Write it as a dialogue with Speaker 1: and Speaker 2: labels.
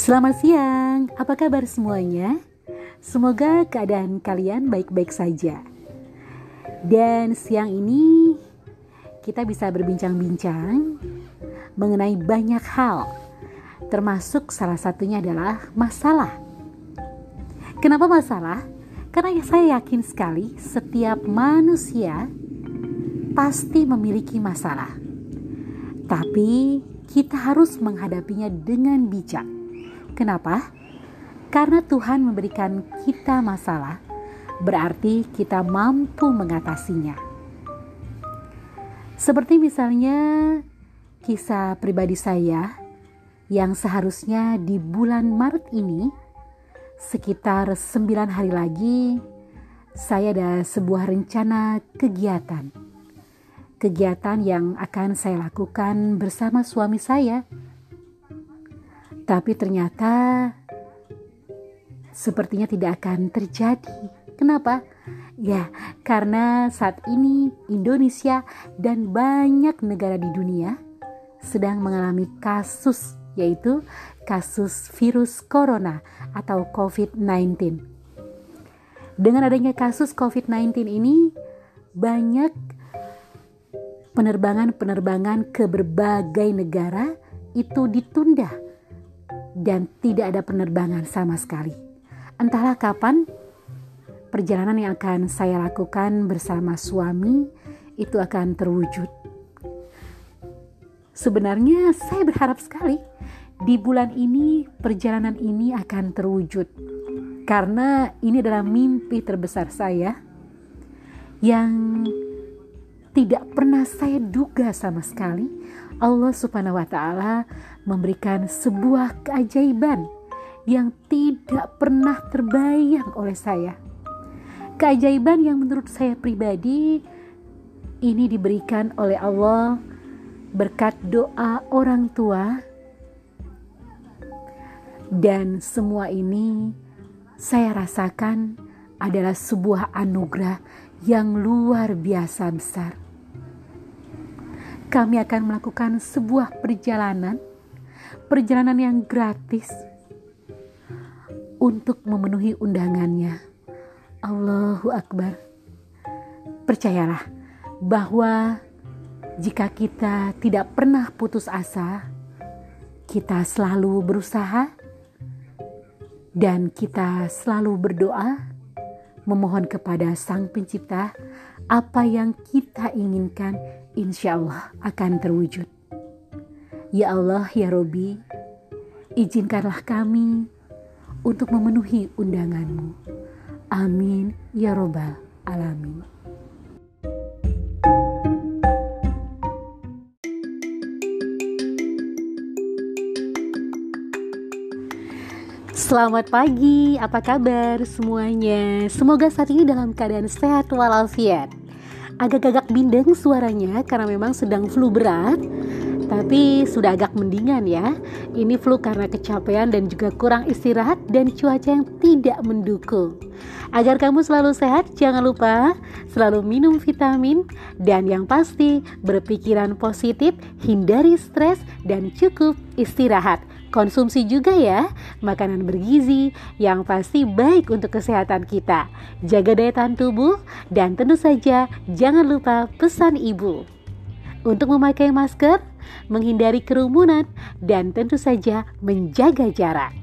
Speaker 1: Selamat siang, apa kabar semuanya? Semoga keadaan kalian baik-baik saja. Dan siang ini kita bisa berbincang-bincang mengenai banyak hal, termasuk salah satunya adalah masalah. Kenapa masalah? Karena saya yakin sekali setiap manusia pasti memiliki masalah. Tapi kita harus menghadapinya dengan bijak Kenapa? Karena Tuhan memberikan kita masalah, berarti kita mampu mengatasinya. Seperti misalnya kisah pribadi saya yang seharusnya di bulan Maret ini sekitar 9 hari lagi saya ada sebuah rencana kegiatan. Kegiatan yang akan saya lakukan bersama suami saya tapi ternyata sepertinya tidak akan terjadi. Kenapa? Ya, karena saat ini Indonesia dan banyak negara di dunia sedang mengalami kasus yaitu kasus virus corona atau COVID-19. Dengan adanya kasus COVID-19 ini banyak penerbangan-penerbangan ke berbagai negara itu ditunda dan tidak ada penerbangan sama sekali. Entahlah kapan perjalanan yang akan saya lakukan bersama suami itu akan terwujud. Sebenarnya saya berharap sekali di bulan ini perjalanan ini akan terwujud. Karena ini adalah mimpi terbesar saya yang tidak pernah saya duga sama sekali Allah Subhanahu wa taala memberikan sebuah keajaiban yang tidak pernah terbayang oleh saya. Keajaiban yang menurut saya pribadi ini diberikan oleh Allah berkat doa orang tua dan semua ini saya rasakan adalah sebuah anugerah yang luar biasa besar. Kami akan melakukan sebuah perjalanan, perjalanan yang gratis untuk memenuhi undangannya. Allahu Akbar. Percayalah bahwa jika kita tidak pernah putus asa, kita selalu berusaha dan kita selalu berdoa memohon kepada Sang Pencipta apa yang kita inginkan insya Allah akan terwujud. Ya Allah, ya Robi, izinkanlah kami untuk memenuhi undanganmu. Amin, ya Robbal Alamin. Selamat pagi, apa kabar semuanya? Semoga saat ini dalam keadaan sehat walafiat. Agak-agak bindeng suaranya karena memang sedang flu berat, tapi sudah agak mendingan ya. Ini flu karena kecapean dan juga kurang istirahat dan cuaca yang tidak mendukung. Agar kamu selalu sehat, jangan lupa selalu minum vitamin dan yang pasti berpikiran positif, hindari stres dan cukup istirahat. Konsumsi juga ya makanan bergizi yang pasti baik untuk kesehatan kita. Jaga daya tahan tubuh dan tentu saja jangan lupa pesan ibu. Untuk memakai masker, menghindari kerumunan dan tentu saja menjaga jarak.